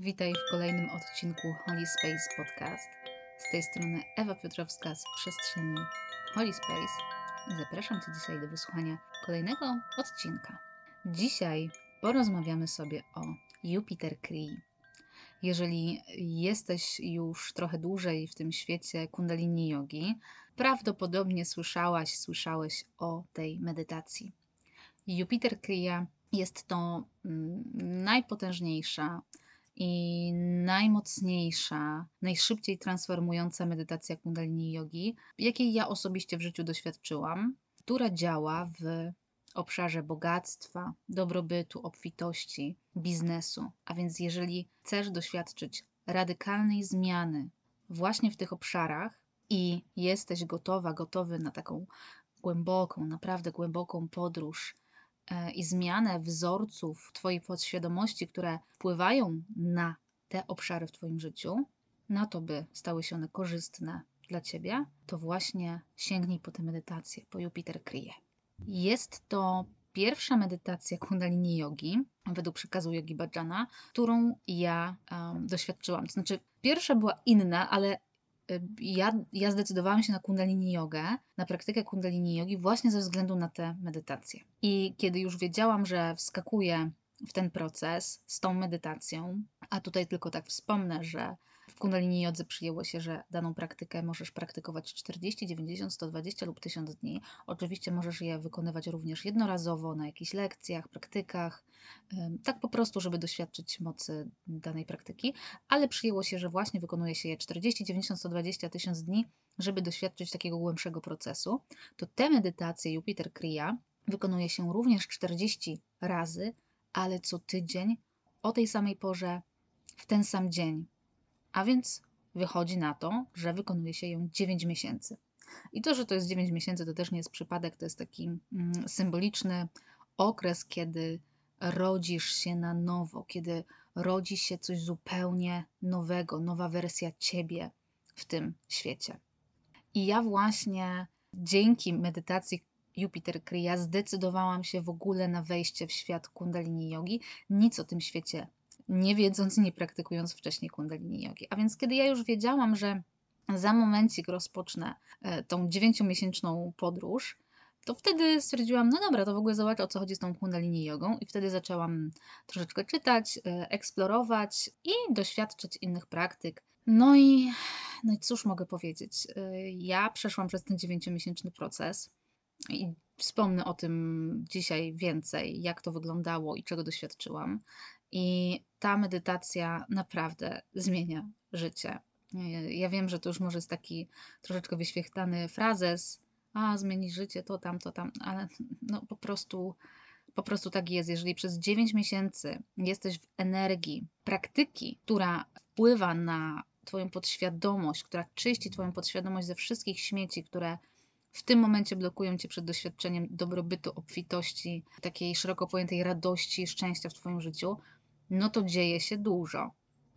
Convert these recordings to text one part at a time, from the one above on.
Witaj w kolejnym odcinku Holy Space Podcast. Z tej strony Ewa Piotrowska z przestrzeni Holy Space zapraszam Cię dzisiaj do wysłuchania kolejnego odcinka. Dzisiaj porozmawiamy sobie o Jupiter Kree. Jeżeli jesteś już trochę dłużej w tym świecie Kundalini Yogi, prawdopodobnie słyszałaś, słyszałeś o tej medytacji. Jupiter Kriya jest to mm, najpotężniejsza i najmocniejsza, najszybciej transformująca medytacja Kundalini Yogi, jakiej ja osobiście w życiu doświadczyłam, która działa w obszarze bogactwa, dobrobytu, obfitości, biznesu. A więc, jeżeli chcesz doświadczyć radykalnej zmiany właśnie w tych obszarach i jesteś gotowa, gotowy na taką głęboką, naprawdę głęboką podróż i zmianę wzorców Twojej podświadomości, które wpływają na te obszary w Twoim życiu, na to, by stały się one korzystne dla Ciebie, to właśnie sięgnij po tę medytację, po Jupiter Kryje. Jest to pierwsza medytacja Kundalini Yogi, według przekazu Yogi Bhajana, którą ja um, doświadczyłam. To znaczy, pierwsza była inna, ale ja, ja zdecydowałam się na Kundalini Jogę, na praktykę Kundalini Jogi właśnie ze względu na tę medytację. I kiedy już wiedziałam, że wskakuję w ten proces z tą medytacją, a tutaj tylko tak wspomnę, że w Kundalini Jodze przyjęło się, że daną praktykę możesz praktykować 40, 90, 120 lub 1000 dni. Oczywiście możesz je wykonywać również jednorazowo na jakichś lekcjach, praktykach, tak po prostu, żeby doświadczyć mocy danej praktyki, ale przyjęło się, że właśnie wykonuje się je 40, 90, 120, 1000 dni, żeby doświadczyć takiego głębszego procesu. To te medytacje Jupiter Kriya wykonuje się również 40 razy, ale co tydzień o tej samej porze w ten sam dzień. A więc wychodzi na to, że wykonuje się ją 9 miesięcy. I to, że to jest 9 miesięcy, to też nie jest przypadek, to jest taki mm, symboliczny okres, kiedy rodzisz się na nowo, kiedy rodzi się coś zupełnie nowego, nowa wersja ciebie w tym świecie. I ja właśnie dzięki medytacji Jupiter Kriya zdecydowałam się w ogóle na wejście w świat Kundalini Yogi. Nic o tym świecie nie wiedząc nie praktykując wcześniej kundalini jogi. A więc kiedy ja już wiedziałam, że za momencik rozpocznę e, tą dziewięciomiesięczną podróż, to wtedy stwierdziłam, no dobra, to w ogóle zobaczę o co chodzi z tą kundalini jogą i wtedy zaczęłam troszeczkę czytać, e, eksplorować i doświadczać innych praktyk. No i, no i cóż mogę powiedzieć? E, ja przeszłam przez ten dziewięciomiesięczny proces i wspomnę o tym dzisiaj więcej, jak to wyglądało i czego doświadczyłam. I ta medytacja naprawdę zmienia życie. Ja wiem, że to już może jest taki troszeczkę wyświechtany frazes, a zmieni życie, to tam, to tam, ale no po prostu, po prostu tak jest. Jeżeli przez 9 miesięcy jesteś w energii praktyki, która wpływa na Twoją podświadomość, która czyści Twoją podświadomość ze wszystkich śmieci, które w tym momencie blokują Cię przed doświadczeniem dobrobytu, obfitości, takiej szeroko pojętej radości, szczęścia w Twoim życiu, no to dzieje się dużo.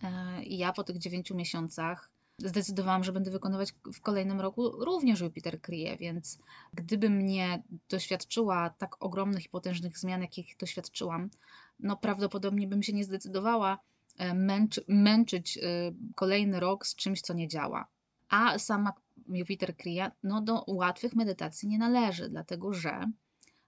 E, I ja po tych dziewięciu miesiącach zdecydowałam, że będę wykonywać w kolejnym roku również Jupiter kryje, więc gdybym nie doświadczyła tak ogromnych i potężnych zmian, jakich doświadczyłam, no prawdopodobnie bym się nie zdecydowała e, męczy, męczyć e, kolejny rok z czymś, co nie działa. A sama Jupiter kryje, no do łatwych medytacji nie należy, dlatego że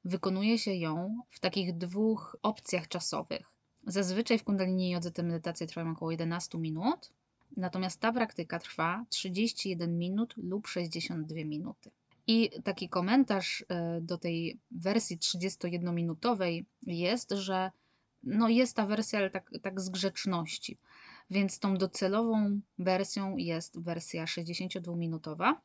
wykonuje się ją w takich dwóch opcjach czasowych. Zazwyczaj w Kundalini Jodze te medytacje trwają około 11 minut, natomiast ta praktyka trwa 31 minut lub 62 minuty. I taki komentarz e, do tej wersji 31-minutowej jest, że no jest ta wersja, ale tak, tak z grzeczności. Więc tą docelową wersją jest wersja 62-minutowa.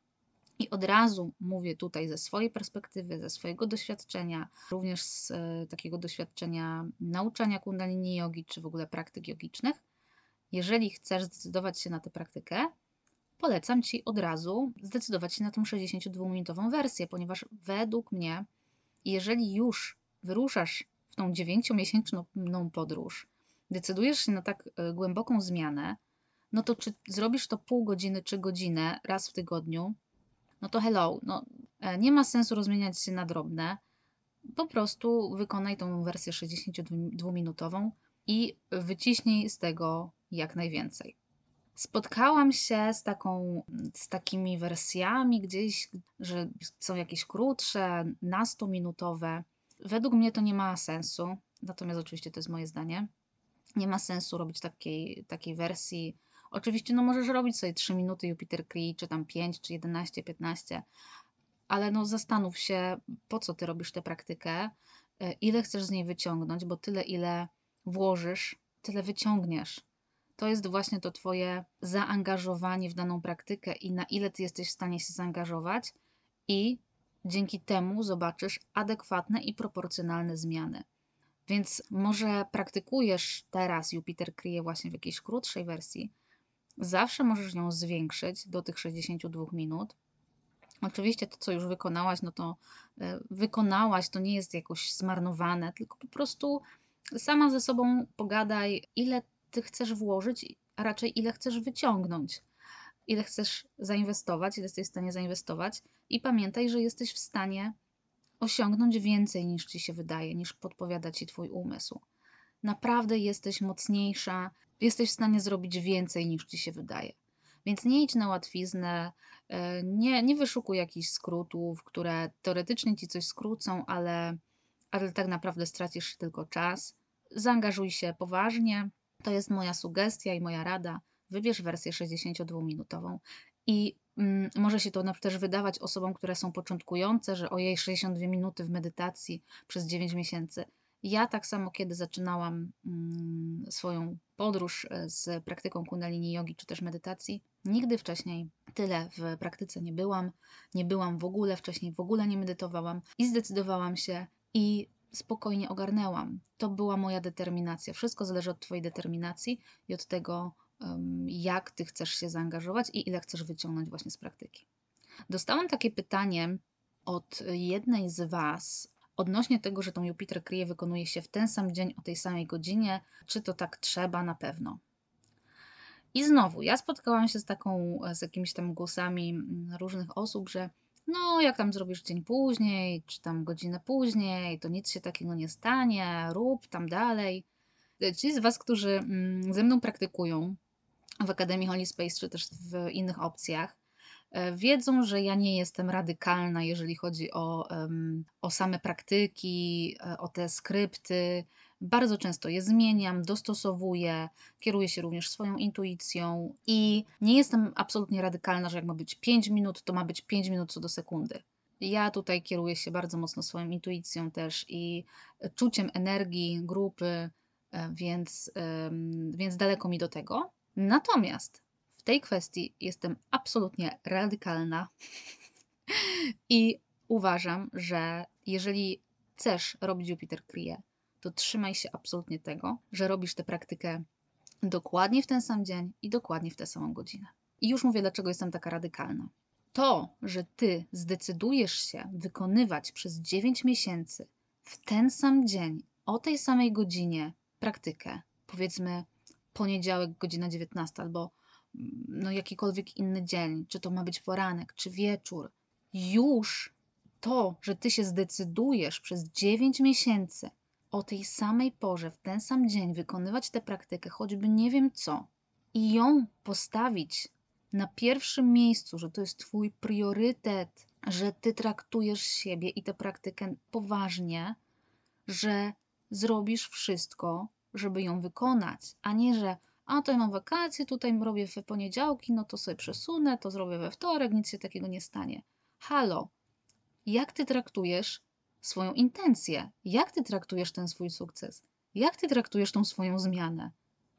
I od razu mówię tutaj ze swojej perspektywy, ze swojego doświadczenia, również z e, takiego doświadczenia nauczania kundalini jogi, czy w ogóle praktyk jogicznych. Jeżeli chcesz zdecydować się na tę praktykę, polecam Ci od razu zdecydować się na tą 62-minutową wersję, ponieważ według mnie, jeżeli już wyruszasz w tą 9-miesięczną podróż, decydujesz się na tak e, głęboką zmianę, no to czy zrobisz to pół godziny czy godzinę raz w tygodniu, no to hello, no, e, nie ma sensu rozmieniać się na drobne. Po prostu wykonaj tą wersję 62-minutową i wyciśnij z tego jak najwięcej. Spotkałam się z, taką, z takimi wersjami gdzieś, że są jakieś krótsze, nastominutowe. Według mnie to nie ma sensu, natomiast oczywiście to jest moje zdanie. Nie ma sensu robić takiej, takiej wersji. Oczywiście, no możesz robić sobie 3 minuty Jupiter Cree, czy tam 5, czy 11, 15, ale no zastanów się, po co ty robisz tę praktykę, e, ile chcesz z niej wyciągnąć, bo tyle, ile włożysz, tyle wyciągniesz. To jest właśnie to Twoje zaangażowanie w daną praktykę i na ile Ty jesteś w stanie się zaangażować, i dzięki temu zobaczysz adekwatne i proporcjonalne zmiany. Więc może praktykujesz teraz Jupiter kryje właśnie w jakiejś krótszej wersji, zawsze możesz ją zwiększyć do tych 62 minut. Oczywiście to, co już wykonałaś, no to e, wykonałaś, to nie jest jakoś zmarnowane, tylko po prostu sama ze sobą pogadaj, ile ty chcesz włożyć, a raczej ile chcesz wyciągnąć, ile chcesz zainwestować, ile jesteś w stanie zainwestować i pamiętaj, że jesteś w stanie osiągnąć więcej niż ci się wydaje, niż podpowiada ci twój umysł. Naprawdę jesteś mocniejsza, jesteś w stanie zrobić więcej niż ci się wydaje. Więc nie idź na łatwiznę, e, nie, nie wyszukuj jakichś skrótów, które teoretycznie ci coś skrócą, ale, ale tak naprawdę stracisz tylko czas. Zaangażuj się poważnie, to jest moja sugestia i moja rada. Wybierz wersję 62-minutową i może się to też wydawać osobom, które są początkujące, że ojej, 62 minuty w medytacji przez 9 miesięcy. Ja tak samo, kiedy zaczynałam mm, swoją podróż e, z praktyką kundalini jogi czy też medytacji, nigdy wcześniej tyle w praktyce nie byłam, nie byłam w ogóle, wcześniej w ogóle nie medytowałam i zdecydowałam się i spokojnie ogarnęłam. To była moja determinacja. Wszystko zależy od Twojej determinacji i od tego, jak Ty chcesz się zaangażować i ile chcesz wyciągnąć właśnie z praktyki. Dostałam takie pytanie od jednej z Was odnośnie tego, że tą Jupiter kryje wykonuje się w ten sam dzień o tej samej godzinie. Czy to tak trzeba? Na pewno. I znowu, ja spotkałam się z taką, z jakimiś tam głosami mm, różnych osób, że no, jak tam zrobisz dzień później, czy tam godzinę później, to nic się takiego nie stanie, rób tam dalej. Ci z Was, którzy mm, ze mną praktykują w Akademii Holy Space, czy też w innych opcjach, e, wiedzą, że ja nie jestem radykalna, jeżeli chodzi o, o same praktyki, e, o te skrypty, bardzo często je zmieniam, dostosowuję, kieruję się również swoją intuicją i nie jestem absolutnie radykalna, że jak ma być 5 minut, to ma być 5 minut co do sekundy. Ja tutaj kieruję się bardzo mocno swoją intuicją też i czuciem energii grupy, e, więc, więc daleko mi do tego. Natomiast w tej kwestii jestem absolutnie radykalna i uważam, że jeżeli chcesz robić Jupiter Kryje, to trzymaj się absolutnie tego, że robisz tę praktykę dokładnie w ten sam dzień i dokładnie w tę samą godzinę. I już mówię, dlaczego jestem taka radykalna. To, że ty zdecydujesz się wykonywać przez 9 miesięcy w ten sam dzień, o tej samej godzinie praktykę, powiedzmy poniedziałek, godzina 19 albo mm, no, jakikolwiek inny dzień, czy to ma być poranek, czy wieczór, już to, że ty się zdecydujesz przez 9 miesięcy o tej samej porze, w ten sam dzień wykonywać tę praktykę, choćby nie wiem co, i ją postawić na pierwszym miejscu, że to jest Twój priorytet, że Ty traktujesz siebie i tę praktykę poważnie, że zrobisz wszystko, żeby ją wykonać, a nie, że a ja mam wakacje, tutaj robię w poniedziałki, no to sobie przesunę, to zrobię we wtorek, nic się takiego nie stanie. Halo, jak Ty traktujesz swoją intencję. Jak ty traktujesz ten swój sukces? Jak ty traktujesz tą swoją zmianę?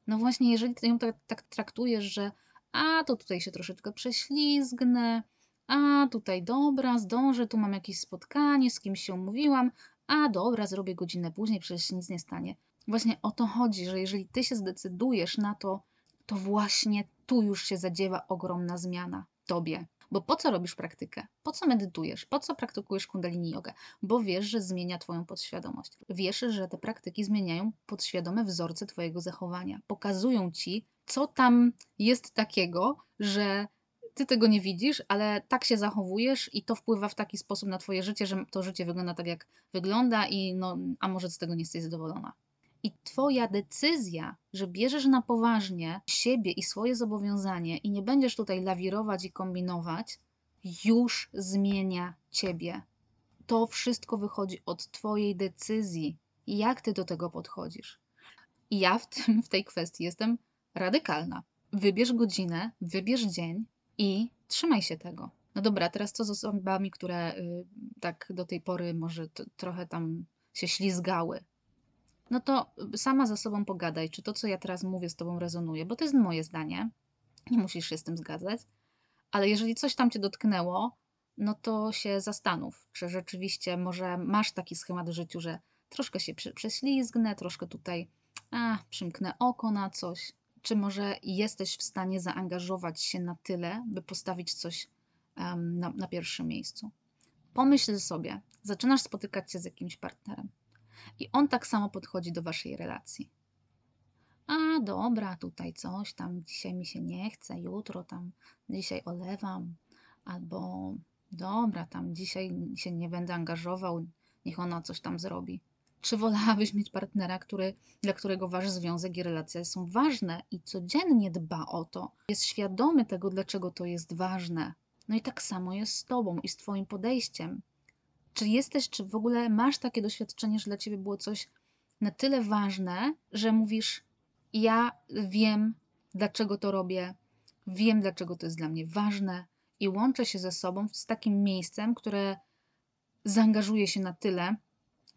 No właśnie, jeżeli ty ją tak, tak traktujesz, że a to tutaj się troszeczkę prześlizgnę, a tutaj dobra, zdążę, tu mam jakieś spotkanie, z kimś się umówiłam, a dobra, zrobię godzinę później, przecież nic nie stanie. Właśnie o to chodzi, że jeżeli ty się zdecydujesz na to, to właśnie tu już się zadziewa ogromna zmiana tobie. Bo po co robisz praktykę? Po co medytujesz? Po co praktykujesz kundalini jogę? Bo wiesz, że zmienia Twoją podświadomość. Wiesz, że te praktyki zmieniają podświadome wzorce Twojego zachowania. Pokazują Ci, co tam jest takiego, że Ty tego nie widzisz, ale tak się zachowujesz i to wpływa w taki sposób na Twoje życie, że to życie wygląda tak, jak wygląda i no, a może z tego nie jesteś zadowolona. I Twoja decyzja, że bierzesz na poważnie siebie i swoje zobowiązanie i nie będziesz tutaj lawirować i kombinować, już zmienia Ciebie. To wszystko wychodzi od Twojej decyzji. Jak Ty do tego podchodzisz? I ja w, tym, w tej kwestii jestem radykalna. Wybierz godzinę, wybierz dzień i trzymaj się tego. No dobra, teraz co z osobami, które y, tak do tej pory może trochę tam się ślizgały? No to sama ze sobą pogadaj, czy to, co ja teraz mówię, z tobą rezonuje, bo to jest moje zdanie. Nie musisz się z tym zgadzać, ale jeżeli coś tam cię dotknęło, no to się zastanów, czy rzeczywiście może masz taki schemat w życiu, że troszkę się prześlizgnę, troszkę tutaj a, przymknę oko na coś, czy może jesteś w stanie zaangażować się na tyle, by postawić coś um, na, na pierwszym miejscu. Pomyśl sobie, zaczynasz spotykać się z jakimś partnerem i on tak samo podchodzi do waszej relacji. A dobra, tutaj coś tam, dzisiaj mi się nie chce, jutro tam, dzisiaj olewam, albo dobra, tam dzisiaj się nie będę angażował, niech ona coś tam zrobi. Czy wolałabyś mieć partnera, który, dla którego wasz związek i relacja są ważne i codziennie dba o to, jest świadomy tego, dlaczego to jest ważne? No i tak samo jest z tobą i z twoim podejściem. Czy jesteś, czy w ogóle masz takie doświadczenie, że dla ciebie było coś na tyle ważne, że mówisz: Ja wiem, dlaczego to robię, wiem, dlaczego to jest dla mnie ważne i łączę się ze sobą z takim miejscem, które zaangażuje się na tyle,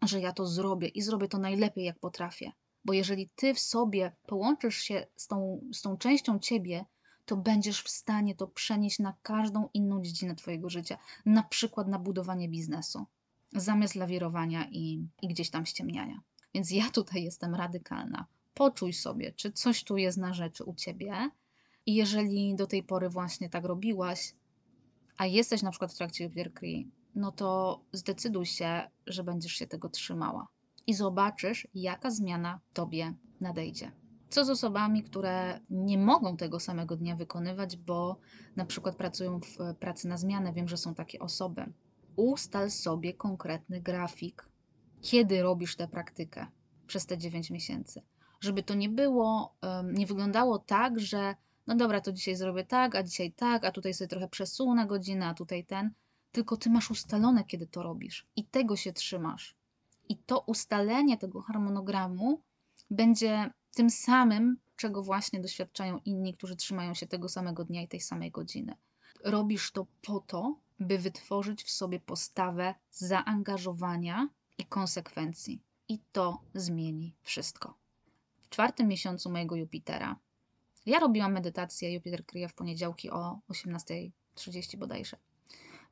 że ja to zrobię i zrobię to najlepiej, jak potrafię. Bo jeżeli ty w sobie połączysz się z tą, z tą częścią ciebie, to będziesz w stanie to przenieść na każdą inną dziedzinę Twojego życia, na przykład na budowanie biznesu, zamiast lawirowania i, i gdzieś tam ściemniania. Więc ja tutaj jestem radykalna. Poczuj sobie, czy coś tu jest na rzeczy u Ciebie. I jeżeli do tej pory właśnie tak robiłaś, a jesteś na przykład w trakcie wierkri, no to zdecyduj się, że będziesz się tego trzymała. I zobaczysz, jaka zmiana Tobie nadejdzie. Co z osobami, które nie mogą tego samego dnia wykonywać, bo na przykład pracują w pracy na zmianę? Wiem, że są takie osoby. Ustal sobie konkretny grafik, kiedy robisz tę praktykę przez te 9 miesięcy. Żeby to nie było, nie wyglądało tak, że no dobra, to dzisiaj zrobię tak, a dzisiaj tak, a tutaj sobie trochę przesunę godzinę, a tutaj ten. Tylko ty masz ustalone, kiedy to robisz i tego się trzymasz. I to ustalenie tego harmonogramu będzie tym samym, czego właśnie doświadczają inni, którzy trzymają się tego samego dnia i tej samej godziny. Robisz to po to, by wytworzyć w sobie postawę zaangażowania i konsekwencji. I to zmieni wszystko. W czwartym miesiącu mojego Jupitera ja robiłam medytację Jupiter kryje w poniedziałki o 18.30 bodajże.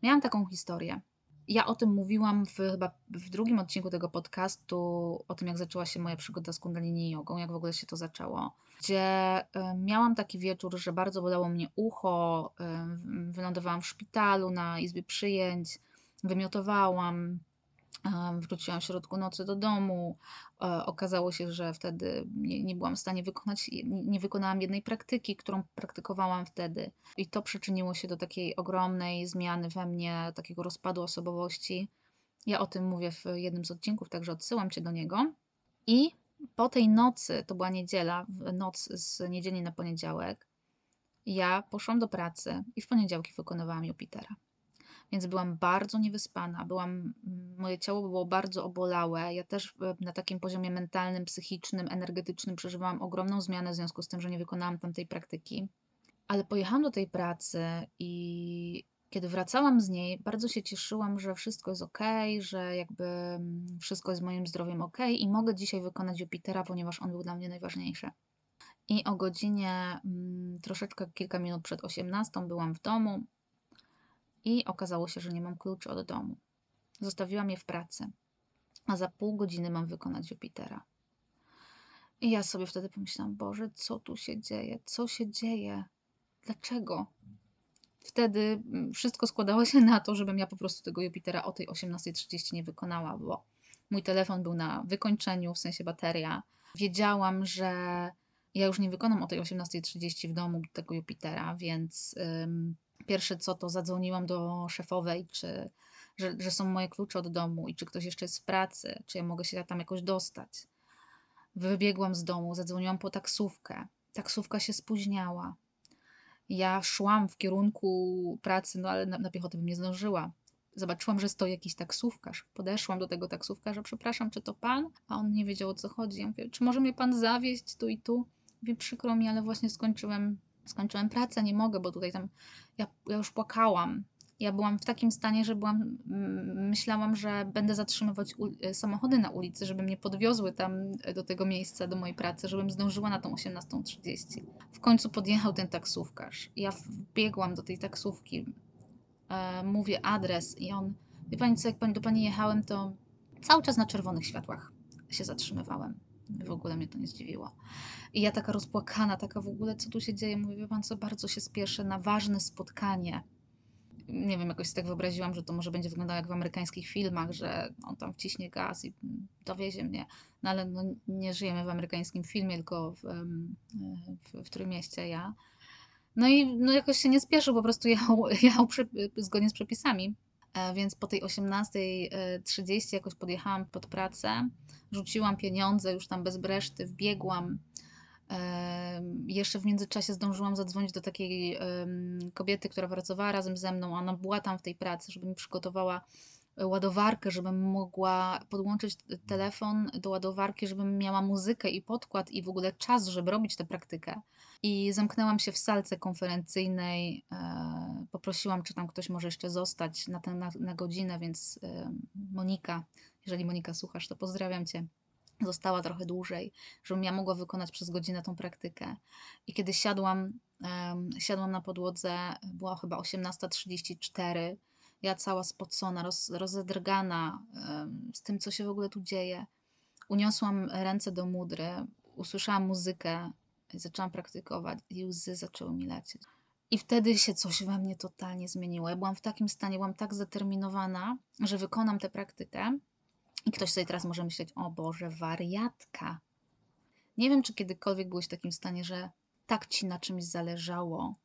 Miałam taką historię ja o tym mówiłam w, chyba w drugim odcinku tego podcastu, o tym, jak zaczęła się moja przygoda z Kundalini Jogą, jak w ogóle się to zaczęło. Gdzie miałam taki wieczór, że bardzo bolało mnie ucho, wylądowałam w szpitalu na izbie przyjęć, wymiotowałam, Wróciłam w środku nocy do domu. E, okazało się, że wtedy nie, nie byłam w stanie wykonać, nie wykonałam jednej praktyki, którą praktykowałam wtedy. I to przyczyniło się do takiej ogromnej zmiany we mnie, takiego rozpadu osobowości. Ja o tym mówię w jednym z odcinków, także odsyłam cię do niego. I po tej nocy, to była niedziela, noc z niedzieli na poniedziałek, ja poszłam do pracy i w poniedziałki wykonywałam Jupitera więc byłam bardzo niewyspana, byłam, moje ciało było bardzo obolałe. Ja też e, na takim poziomie mentalnym, psychicznym, energetycznym przeżywałam ogromną zmianę w związku z tym, że nie wykonałam tam tej praktyki. Ale pojechałam do tej pracy i kiedy wracałam z niej, bardzo się cieszyłam, że wszystko jest ok, że jakby wszystko jest moim zdrowiem ok i mogę dzisiaj wykonać Jupitera, ponieważ on był dla mnie najważniejszy. I o godzinie troszeczkę kilka minut przed 18 byłam w domu, i okazało się, że nie mam kluczy od domu. Zostawiłam je w pracy, a za pół godziny mam wykonać Jupitera. I ja sobie wtedy pomyślałam, Boże, co tu się dzieje? Co się dzieje? Dlaczego? Wtedy mm, wszystko składało się na to, żebym ja po prostu tego Jupitera o tej 18.30 nie wykonała, bo mój telefon był na wykończeniu, w sensie bateria. Wiedziałam, że ja już nie wykonam o tej 18.30 w domu tego Jupitera, więc Pierwsze co, to zadzwoniłam do szefowej, czy, że, że są moje klucze od domu i czy ktoś jeszcze jest w pracy, czy ja mogę się tam jakoś dostać. Wybiegłam z domu, zadzwoniłam po taksówkę. Taksówka się spóźniała. Ja szłam w kierunku pracy, no ale na, na piechotę bym nie zdążyła. Zobaczyłam, że stoi jakiś taksówkarz. Podeszłam do tego taksówkarza, przepraszam, czy to pan? A on nie wiedział o co chodzi. Ja mówię, czy może mnie pan zawieźć tu i tu? Mówię, przykro mi, ale właśnie skończyłem, skończyłem pracę, nie mogę, bo tutaj tam, ja, ja już płakałam. Ja byłam w takim stanie, że byłam, myślałam, że będę zatrzymywać e, samochody na ulicy, żeby mnie podwiozły tam e, do tego miejsca, do mojej pracy, żebym zdążyła na tą 18.30. W końcu podjechał ten taksówkarz. Ja wbiegłam do tej taksówki, e, mówię adres i on, wie pani co, jak pani, do pani jechałem, to cały czas na czerwonych światłach się zatrzymywałem. W ogóle mnie to nie zdziwiło. I ja taka rozpłakana, taka w ogóle, co tu się dzieje? Mówię, pan co, bardzo się spieszę na ważne spotkanie nie wiem, jakoś tak wyobraziłam, że to może będzie wyglądało jak w amerykańskich filmach, że on tam wciśnie gaz i dowiezie mnie. No ale no, nie żyjemy w amerykańskim filmie, tylko w, w, w którym mieście ja. No i no, jakoś się nie spieszył, po prostu jechał, jechał przy, zgodnie z przepisami. E, więc po tej 18.30 jakoś podjechałam pod pracę, rzuciłam pieniądze już tam bez reszty, wbiegłam jeszcze w międzyczasie zdążyłam zadzwonić do takiej kobiety, która pracowała razem ze mną. Ona była tam w tej pracy, żeby mi przygotowała e, ładowarkę, żebym mogła podłączyć telefon do ładowarki, żebym miała muzykę i podkład i w ogóle czas, żeby robić tę praktykę. I zamknęłam się w salce konferencyjnej. E, poprosiłam, czy tam ktoś może jeszcze zostać na, ten, na, na godzinę, więc Monika, jeżeli Monika słuchasz, to pozdrawiam Cię została trochę dłużej, żebym ja mogła wykonać przez godzinę tą praktykę. I kiedy siadłam, um, siadłam na podłodze, była chyba 18.34, ja cała spocona, roz, rozedrgana um, z tym, co się w ogóle tu dzieje. Uniosłam ręce do mudry, usłyszałam muzykę, zaczęłam praktykować i łzy zaczęły mi lecieć. I wtedy się coś we mnie totalnie zmieniło. Ja byłam w takim stanie, byłam tak zdeterminowana, że wykonam tę praktykę, i ktoś sobie teraz może myśleć, o Boże, wariatka. Nie wiem, czy kiedykolwiek byłeś w takim stanie, że tak ci na czymś zależało,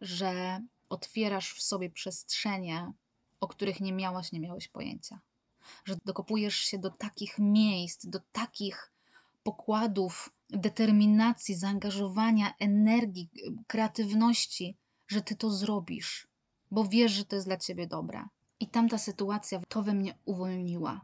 że otwierasz w sobie przestrzenie, o których nie miałaś, nie miałeś pojęcia. Że dokopujesz się do takich miejsc, do takich pokładów determinacji, zaangażowania, energii, kreatywności, że ty to zrobisz, bo wiesz, że to jest dla ciebie dobre. I tamta sytuacja to we mnie uwolniła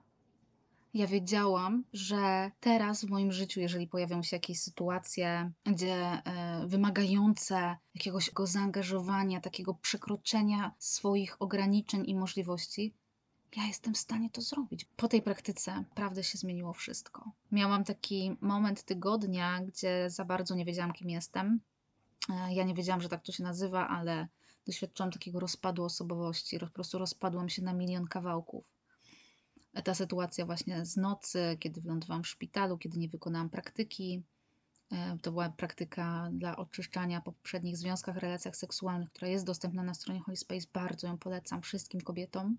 ja wiedziałam, że teraz w moim życiu, jeżeli pojawią się jakieś sytuacje, gdzie e, wymagające jakiegoś zaangażowania, takiego przekroczenia swoich ograniczeń i możliwości, ja jestem w stanie to zrobić. Po tej praktyce naprawdę się zmieniło wszystko. Miałam taki moment tygodnia, gdzie za bardzo nie wiedziałam, kim jestem. E, ja nie wiedziałam, że tak to się nazywa, ale doświadczyłam takiego rozpadu osobowości. Po prostu rozpadłam się na milion kawałków ta sytuacja właśnie z nocy, kiedy wylądowałam w szpitalu, kiedy nie wykonałam praktyki. E, to była praktyka dla oczyszczania po poprzednich związkach, relacjach seksualnych, która jest dostępna na stronie Holy Space. Bardzo ją polecam wszystkim kobietom.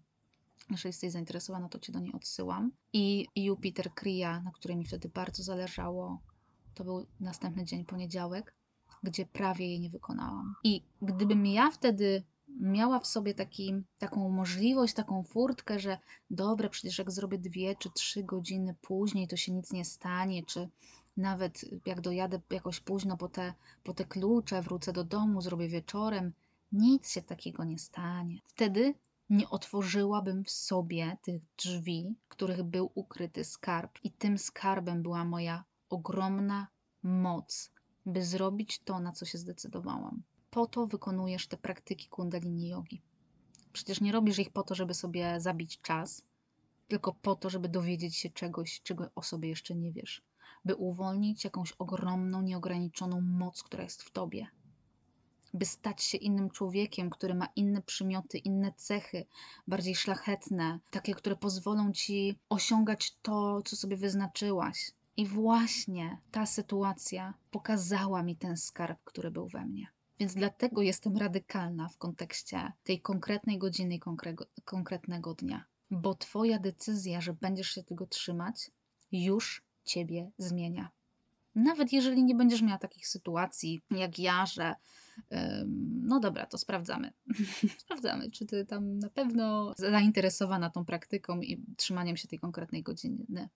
Jeżeli jesteś zainteresowana, to Cię do niej odsyłam. I Jupiter Kriya, na której mi wtedy bardzo zależało, to był następny dzień, poniedziałek, gdzie prawie jej nie wykonałam. I gdybym ja wtedy miała w sobie taki, taką możliwość, taką furtkę, że dobre, przecież jak zrobię dwie czy trzy godziny później, to się nic nie stanie, czy nawet jak dojadę jakoś późno po te, po te klucze, wrócę do domu, zrobię wieczorem, nic się takiego nie stanie. Wtedy nie otworzyłabym w sobie tych drzwi, których był ukryty skarb. I tym skarbem była moja ogromna moc, by zrobić to, na co się zdecydowałam po to wykonujesz te praktyki kundalini jogi. Przecież nie robisz ich po to, żeby sobie zabić czas, tylko po to, żeby dowiedzieć się czegoś, czego o sobie jeszcze nie wiesz, by uwolnić jakąś ogromną, nieograniczoną moc, która jest w tobie, by stać się innym człowiekiem, który ma inne przymioty, inne cechy, bardziej szlachetne, takie, które pozwolą ci osiągać to, co sobie wyznaczyłaś. I właśnie ta sytuacja pokazała mi ten skarb, który był we mnie. Więc dlatego jestem radykalna w kontekście tej konkretnej godziny i konkretnego dnia, bo Twoja decyzja, że będziesz się tego trzymać, już Ciebie zmienia. Nawet jeżeli nie będziesz miała takich sytuacji jak ja, że no dobra, to sprawdzamy. sprawdzamy, czy ty tam na pewno zainteresowana tą praktyką i trzymaniem się tej konkretnej godziny.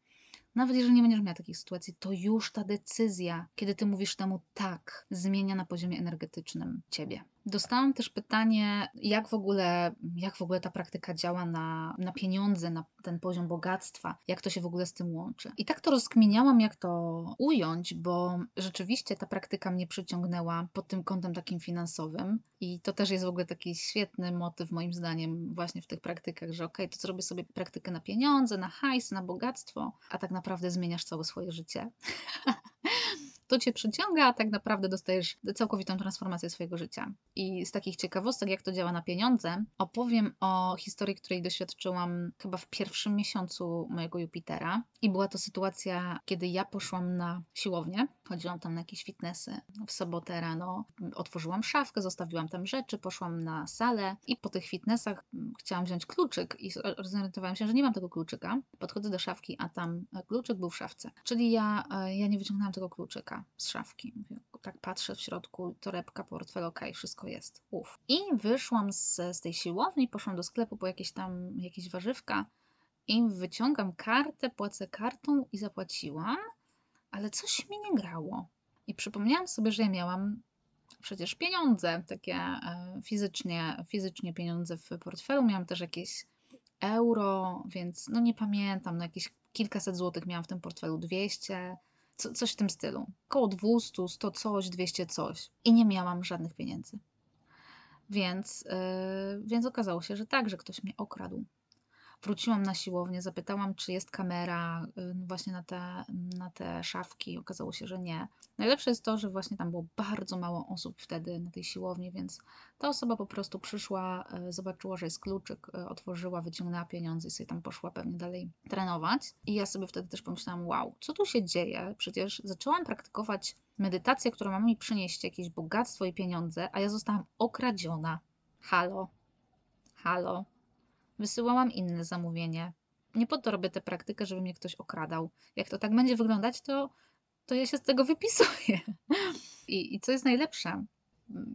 Nawet jeżeli nie będziesz miała takich sytuacji, to już ta decyzja, kiedy ty mówisz temu tak, zmienia na poziomie energetycznym ciebie. Dostałam też pytanie, jak w ogóle, jak w ogóle ta praktyka działa na, na pieniądze, na ten poziom bogactwa, jak to się w ogóle z tym łączy. I tak to rozkminiałam, jak to ująć, bo rzeczywiście ta praktyka mnie przyciągnęła pod tym kątem takim finansowym. I to też jest w ogóle taki świetny motyw, moim zdaniem, właśnie w tych praktykach, że okay, to zrobię sobie praktykę na pieniądze, na hajs, na bogactwo, a tak naprawdę zmieniasz całe swoje życie. to cię przyciąga, a tak naprawdę dostajesz całkowitą transformację swojego życia. I z takich ciekawostek, jak to działa na pieniądze, opowiem o historii, której doświadczyłam chyba w pierwszym miesiącu mojego Jupitera. I była to sytuacja, kiedy ja poszłam na siłownię, chodziłam tam na jakieś fitnessy w sobotę rano, otworzyłam szafkę, zostawiłam tam rzeczy, poszłam na salę i po tych fitnessach chciałam wziąć kluczyk i zorientowałam się, że nie mam tego kluczyka. Podchodzę do szafki, a tam kluczyk był w szafce. Czyli ja, e, ja nie wyciągnęłam tego kluczyka z szafki. Tak patrzę w środku, torebka, portfel, ok, wszystko jest. Uf. I wyszłam z, z tej siłowni, poszłam do sklepu po jakieś tam jakieś warzywka i wyciągam kartę, płacę kartą i zapłaciłam, ale coś mi nie grało. I przypomniałam sobie, że ja miałam przecież pieniądze, takie e, fizycznie, fizycznie pieniądze w portfelu. Miałam też jakieś euro, więc no nie pamiętam, no jakieś kilkaset złotych miałam w tym portfelu, 200, co, coś w tym stylu. Koło 200, 100 coś, 200 coś. I nie miałam żadnych pieniędzy. Więc, yy, więc okazało się, że tak, że ktoś mnie okradł. Wróciłam na siłownię, zapytałam, czy jest kamera y, właśnie na te, na te szafki. Okazało się, że nie. Najlepsze jest to, że właśnie tam było bardzo mało osób wtedy na tej siłowni, więc ta osoba po prostu przyszła, y, zobaczyła, że jest kluczyk, y, otworzyła, wyciągnęła pieniądze i sobie tam poszła pewnie dalej trenować. I ja sobie wtedy też pomyślałam, wow, co tu się dzieje? Przecież zaczęłam praktykować medytację, która ma mi przynieść jakieś bogactwo i pieniądze, a ja zostałam okradziona. Halo, halo, wysyłałam inne zamówienie. Nie po to robię tę praktykę, żeby mnie ktoś okradał. Jak to tak będzie wyglądać, to, to ja się z tego wypisuję. I, I co jest najlepsze?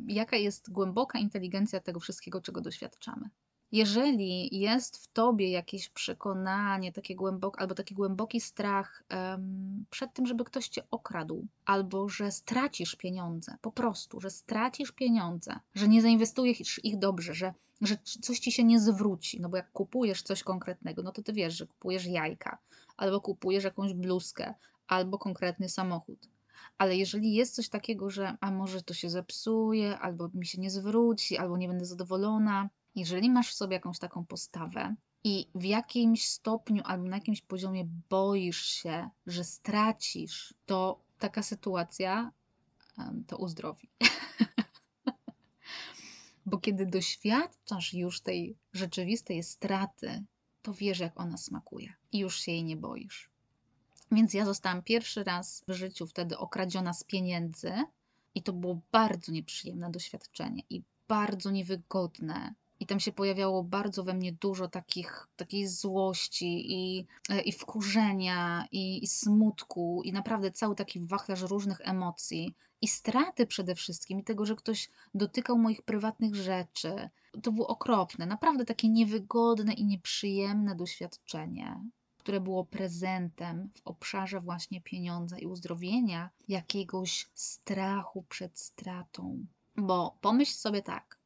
Jaka jest głęboka inteligencja tego wszystkiego, czego doświadczamy? Jeżeli jest w tobie jakieś przekonanie, takie głębokie, albo taki głęboki strach um, przed tym, żeby ktoś cię okradł, albo że stracisz pieniądze, po prostu, że stracisz pieniądze, że nie zainwestujesz ich dobrze, że, że coś ci się nie zwróci, no bo jak kupujesz coś konkretnego, no to ty wiesz, że kupujesz jajka, albo kupujesz jakąś bluzkę, albo konkretny samochód. Ale jeżeli jest coś takiego, że a może to się zepsuje, albo mi się nie zwróci, albo nie będę zadowolona, jeżeli masz w sobie jakąś taką postawę i w jakimś stopniu albo na jakimś poziomie boisz się, że stracisz, to taka sytuacja to uzdrowi. Bo kiedy doświadczasz już tej rzeczywistej straty, to wiesz, jak ona smakuje i już się jej nie boisz. Więc ja zostałam pierwszy raz w życiu wtedy okradziona z pieniędzy, i to było bardzo nieprzyjemne doświadczenie i bardzo niewygodne, tam się pojawiało bardzo we mnie dużo takich, takiej złości i, e, i wkurzenia, i, i smutku, i naprawdę cały taki wachlarz różnych emocji, i straty przede wszystkim, i tego, że ktoś dotykał moich prywatnych rzeczy. To było okropne, naprawdę takie niewygodne i nieprzyjemne doświadczenie, które było prezentem w obszarze właśnie pieniądza i uzdrowienia jakiegoś strachu przed stratą. Bo pomyśl sobie tak,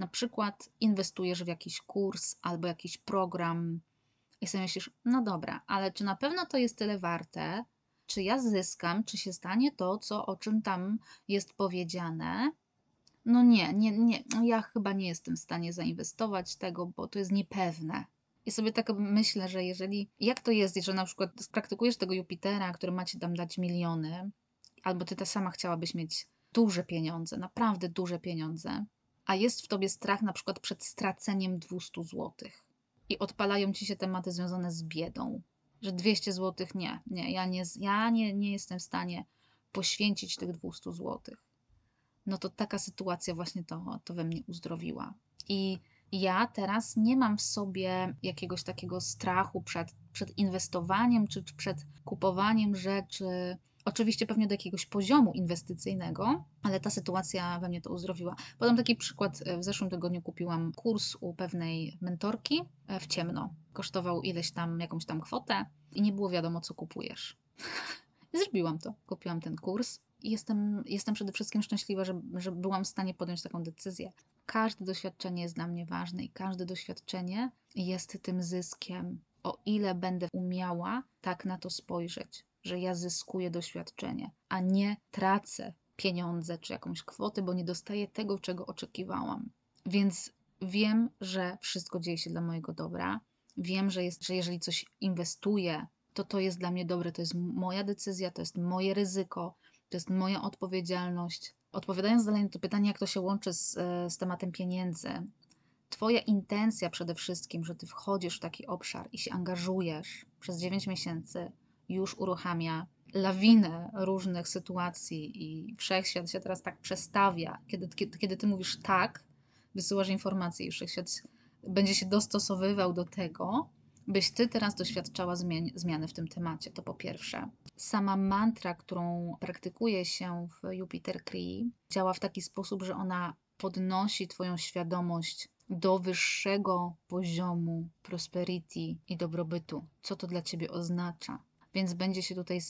na przykład inwestujesz w jakiś kurs albo jakiś program i sobie myślisz, no dobra, ale czy na pewno to jest tyle warte? Czy ja zyskam? Czy się stanie to, co, o czym tam jest powiedziane? No nie, nie, nie, ja chyba nie jestem w stanie zainwestować tego, bo to jest niepewne. I sobie tak myślę, że jeżeli, jak to jest, że na przykład praktykujesz tego Jupitera, który ma ci tam dać miliony, albo ty ta sama chciałabyś mieć duże pieniądze, naprawdę duże pieniądze, a jest w tobie strach na przykład przed straceniem 200 zł i odpalają ci się tematy związane z biedą, że 200 zł nie, nie, ja, nie, ja nie, nie jestem w stanie poświęcić tych 200 zł. No to taka sytuacja właśnie to, to we mnie uzdrowiła. I ja teraz nie mam w sobie jakiegoś takiego strachu przed, przed inwestowaniem czy, czy przed kupowaniem rzeczy, Oczywiście pewnie do jakiegoś poziomu inwestycyjnego, ale ta sytuacja we mnie to uzdrowiła. Podam taki przykład. W zeszłym tygodniu kupiłam kurs u pewnej mentorki w ciemno. Kosztował ileś tam, jakąś tam kwotę i nie było wiadomo, co kupujesz. Zrobiłam to. Kupiłam ten kurs i jestem, jestem przede wszystkim szczęśliwa, że, że byłam w stanie podjąć taką decyzję. Każde doświadczenie jest dla mnie ważne i każde doświadczenie jest tym zyskiem, o ile będę umiała tak na to spojrzeć, że ja zyskuję doświadczenie, a nie tracę pieniądze czy jakąś kwotę, bo nie dostaję tego, czego oczekiwałam. Więc wiem, że wszystko dzieje się dla mojego dobra. Wiem, że, jest, że jeżeli coś inwestuję, to to jest dla mnie dobre, to jest moja decyzja, to jest moje ryzyko, to jest moja odpowiedzialność. Odpowiadając dalej na to pytanie, jak to się łączy z, z tematem pieniędzy, Twoja intencja przede wszystkim, że Ty wchodzisz w taki obszar i się angażujesz przez 9 miesięcy, już uruchamia lawinę różnych sytuacji i wszechświat się teraz tak przestawia. Kiedy, kiedy, kiedy Ty mówisz tak, wysyłasz informacje i wszechświat będzie się dostosowywał do tego, byś ty teraz doświadczała zmian, zmiany w tym temacie. To po pierwsze. Sama mantra, którą praktykuje się w Jupiter Cree, działa w taki sposób, że ona podnosi Twoją świadomość do wyższego poziomu prosperity i dobrobytu. Co to dla Ciebie oznacza? Więc będzie się tutaj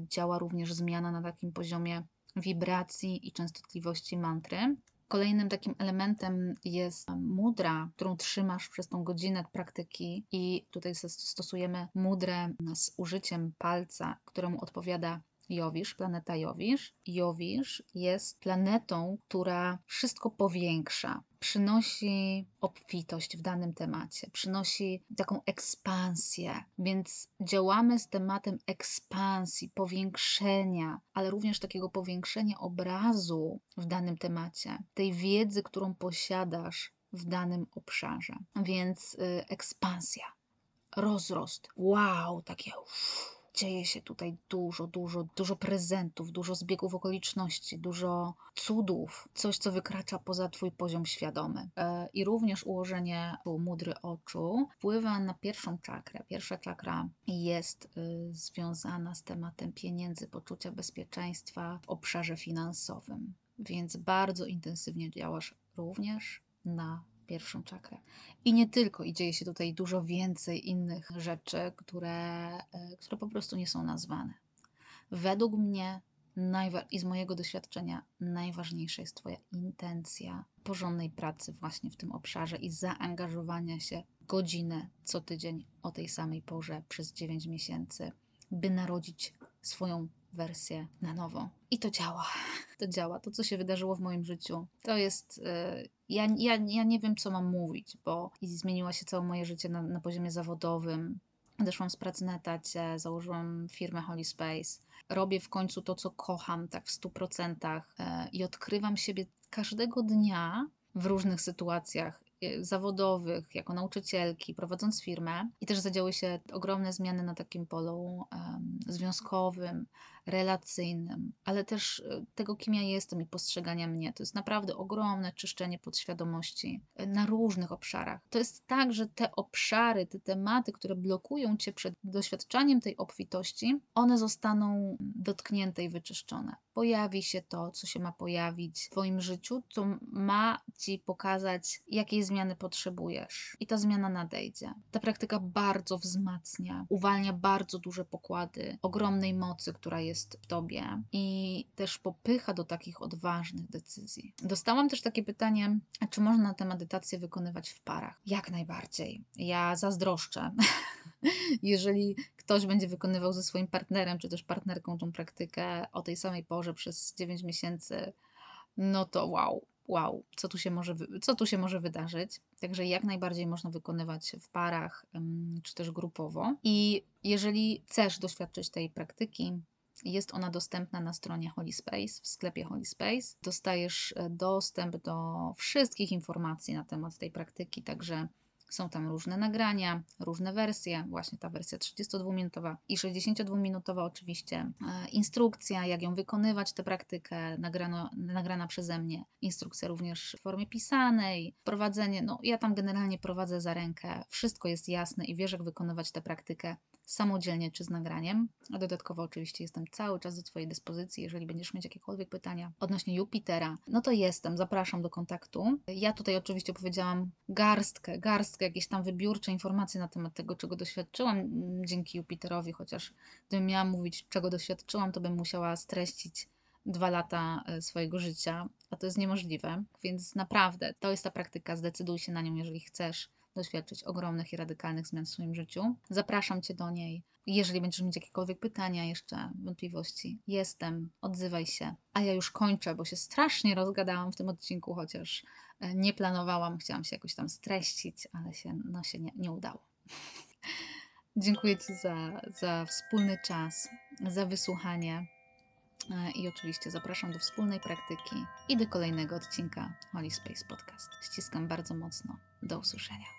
działa również zmiana na takim poziomie wibracji i częstotliwości mantry. Kolejnym takim elementem jest mudra, którą trzymasz przez tą godzinę praktyki i tutaj stosujemy mudrę z użyciem palca, któremu odpowiada Jowisz, planeta Jowisz. Jowisz jest planetą, która wszystko powiększa, przynosi obfitość w danym temacie, przynosi taką ekspansję, więc działamy z tematem ekspansji, powiększenia, ale również takiego powiększenia obrazu w danym temacie, tej wiedzy, którą posiadasz w danym obszarze. Więc y, ekspansja, rozrost, wow, takie. Uff dzieje się tutaj dużo, dużo, dużo prezentów, dużo zbiegów okoliczności, dużo cudów, coś, co wykracza poza Twój poziom świadomy. E, I również ułożenie mudry oczu wpływa na pierwszą czakrę. Pierwsza czakra jest y, związana z tematem pieniędzy, poczucia bezpieczeństwa w obszarze finansowym, więc bardzo intensywnie działasz również na pierwszą czakrę. I nie tylko, i dzieje się tutaj dużo więcej innych rzeczy, które, e, które po prostu nie są nazwane. Według mnie i z mojego doświadczenia najważniejsza jest Twoja intencja porządnej pracy właśnie w tym obszarze i zaangażowania się godzinę co tydzień o tej samej porze przez 9 miesięcy, by narodzić swoją wersję na nowo. I to działa. To działa. To, co się wydarzyło w moim życiu, to jest. Yy, ja, ja, ja nie wiem, co mam mówić, bo zmieniło się całe moje życie na, na poziomie zawodowym. Odeszłam z pracy na etacie, założyłam firmę Holy Space. Robię w końcu to, co kocham, tak w 100% yy, i odkrywam siebie każdego dnia w różnych sytuacjach Y, zawodowych, jako nauczycielki, prowadząc firmę, i też zadziały się ogromne zmiany na takim polu um, związkowym, relacyjnym, ale też y, tego, kim ja jestem i postrzegania mnie. To jest naprawdę ogromne czyszczenie podświadomości y, na różnych obszarach. To jest tak, że te obszary, te tematy, które blokują cię przed doświadczaniem tej obfitości, one zostaną dotknięte i wyczyszczone. Pojawi się to, co się ma pojawić w Twoim życiu, co ma Ci pokazać, jakiej zmiany potrzebujesz. I ta zmiana nadejdzie. Ta praktyka bardzo wzmacnia, uwalnia bardzo duże pokłady ogromnej mocy, która jest jest w tobie i też popycha do takich odważnych decyzji. Dostałam też takie pytanie, czy można tę medytację wykonywać w parach? Jak najbardziej. Ja zazdroszczę. Jeżeli ktoś będzie wykonywał ze swoim partnerem czy też partnerką tą praktykę o tej samej porze przez 9 miesięcy, no to wow, wow, co tu się może, co tu się może wydarzyć. Także jak najbardziej można wykonywać w parach czy też grupowo. I jeżeli chcesz doświadczyć tej praktyki, jest ona dostępna na stronie Holyspace, w sklepie Holyspace. Dostajesz e, dostęp do wszystkich informacji na temat tej praktyki, także są tam różne nagrania, różne wersje, właśnie ta wersja 32-minutowa i 62-minutowa oczywiście, e, instrukcja, jak ją wykonywać, tę praktykę, nagrano, nagrana przeze mnie, instrukcja również w formie pisanej, prowadzenie, no ja tam generalnie prowadzę za rękę, wszystko jest jasne i wiesz, jak wykonywać tę praktykę samodzielnie czy z nagraniem. A dodatkowo oczywiście jestem cały czas do Twojej dyspozycji, jeżeli będziesz mieć jakiekolwiek pytania odnośnie Jupitera, no to jestem, zapraszam do kontaktu. Ja tutaj oczywiście powiedziałam garstkę, garstkę, jakieś tam wybiórcze informacje na temat tego, czego doświadczyłam dzięki Jupiterowi, chociaż gdybym miała mówić, czego doświadczyłam, to bym musiała streścić dwa lata e, swojego życia, a to jest niemożliwe. Więc naprawdę to jest ta praktyka, zdecyduj się na nią, jeżeli chcesz doświadczyć ogromnych i radykalnych zmian w swoim życiu. Zapraszam Cię do niej. Jeżeli będziesz mieć jakiekolwiek pytania, jeszcze wątpliwości, jestem, odzywaj się. A ja już kończę, bo się strasznie rozgadałam w tym odcinku, chociaż e, nie planowałam, chciałam się jakoś tam streścić, ale się, no, się nie, nie udało. Dziękuję Ci za, za wspólny czas, za wysłuchanie. E, I oczywiście zapraszam do wspólnej praktyki i do kolejnego odcinka Holy Space Podcast. Ściskam bardzo mocno. Do usłyszenia.